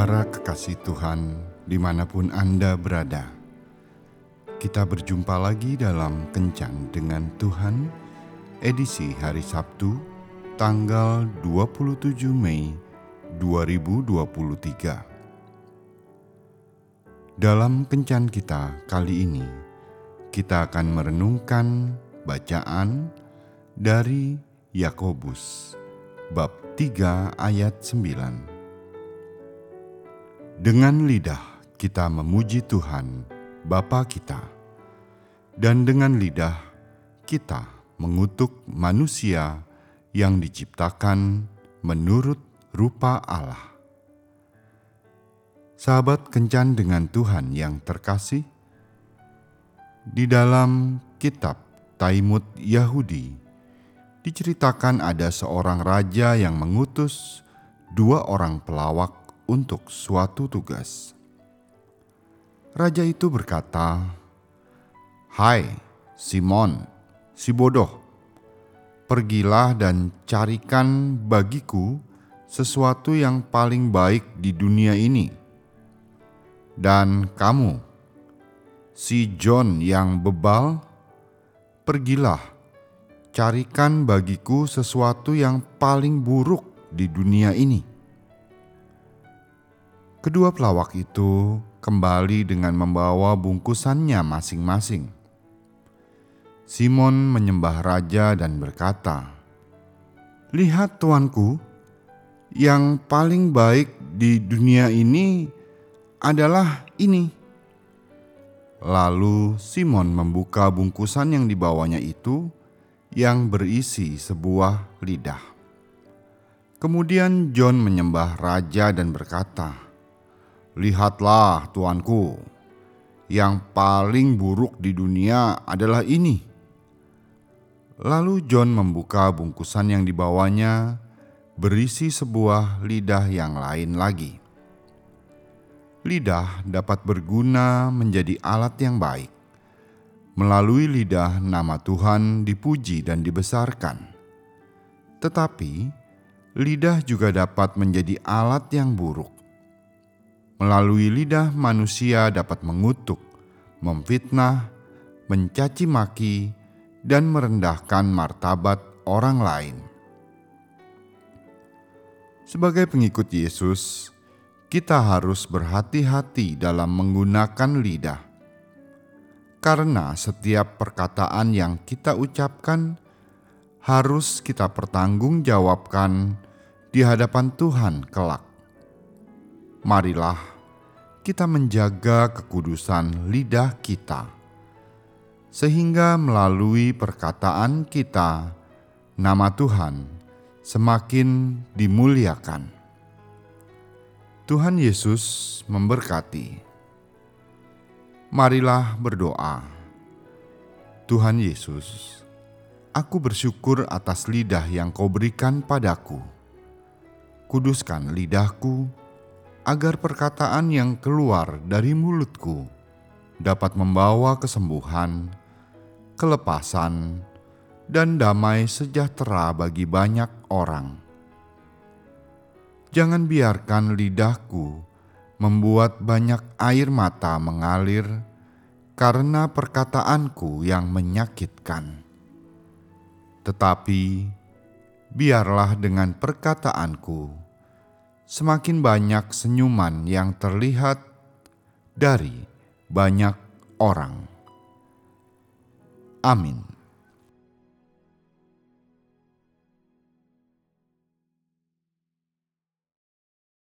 Para kekasih Tuhan, di mana pun Anda berada, kita berjumpa lagi dalam Kencan dengan Tuhan, edisi hari Sabtu, tanggal 27 Mei 2023. Dalam Kencan kita kali ini, kita akan merenungkan bacaan dari Yakobus bab 3 ayat 9 dengan lidah kita memuji Tuhan, Bapa kita, dan dengan lidah kita mengutuk manusia yang diciptakan menurut rupa Allah. Sahabat kencan dengan Tuhan yang terkasih, di dalam kitab Taimud Yahudi diceritakan ada seorang raja yang mengutus dua orang pelawak untuk suatu tugas. Raja itu berkata, "Hai Simon, si bodoh, pergilah dan carikan bagiku sesuatu yang paling baik di dunia ini. Dan kamu, si John yang bebal, pergilah, carikan bagiku sesuatu yang paling buruk di dunia ini." Kedua pelawak itu kembali dengan membawa bungkusannya masing-masing. Simon menyembah raja dan berkata, "Lihat, tuanku, yang paling baik di dunia ini adalah ini." Lalu Simon membuka bungkusan yang dibawanya itu, yang berisi sebuah lidah. Kemudian John menyembah raja dan berkata, Lihatlah, tuanku, yang paling buruk di dunia adalah ini. Lalu John membuka bungkusan yang dibawanya, berisi sebuah lidah yang lain lagi. Lidah dapat berguna menjadi alat yang baik. Melalui lidah, nama Tuhan dipuji dan dibesarkan, tetapi lidah juga dapat menjadi alat yang buruk Melalui lidah manusia dapat mengutuk, memfitnah, mencaci maki, dan merendahkan martabat orang lain. Sebagai pengikut Yesus, kita harus berhati-hati dalam menggunakan lidah, karena setiap perkataan yang kita ucapkan harus kita pertanggungjawabkan di hadapan Tuhan kelak. Marilah kita menjaga kekudusan lidah kita, sehingga melalui perkataan kita, nama Tuhan semakin dimuliakan. Tuhan Yesus memberkati. Marilah berdoa. Tuhan Yesus, aku bersyukur atas lidah yang Kau berikan padaku. Kuduskan lidahku agar perkataan yang keluar dari mulutku dapat membawa kesembuhan, kelepasan, dan damai sejahtera bagi banyak orang. Jangan biarkan lidahku membuat banyak air mata mengalir karena perkataanku yang menyakitkan. Tetapi biarlah dengan perkataanku semakin banyak senyuman yang terlihat dari banyak orang. Amin.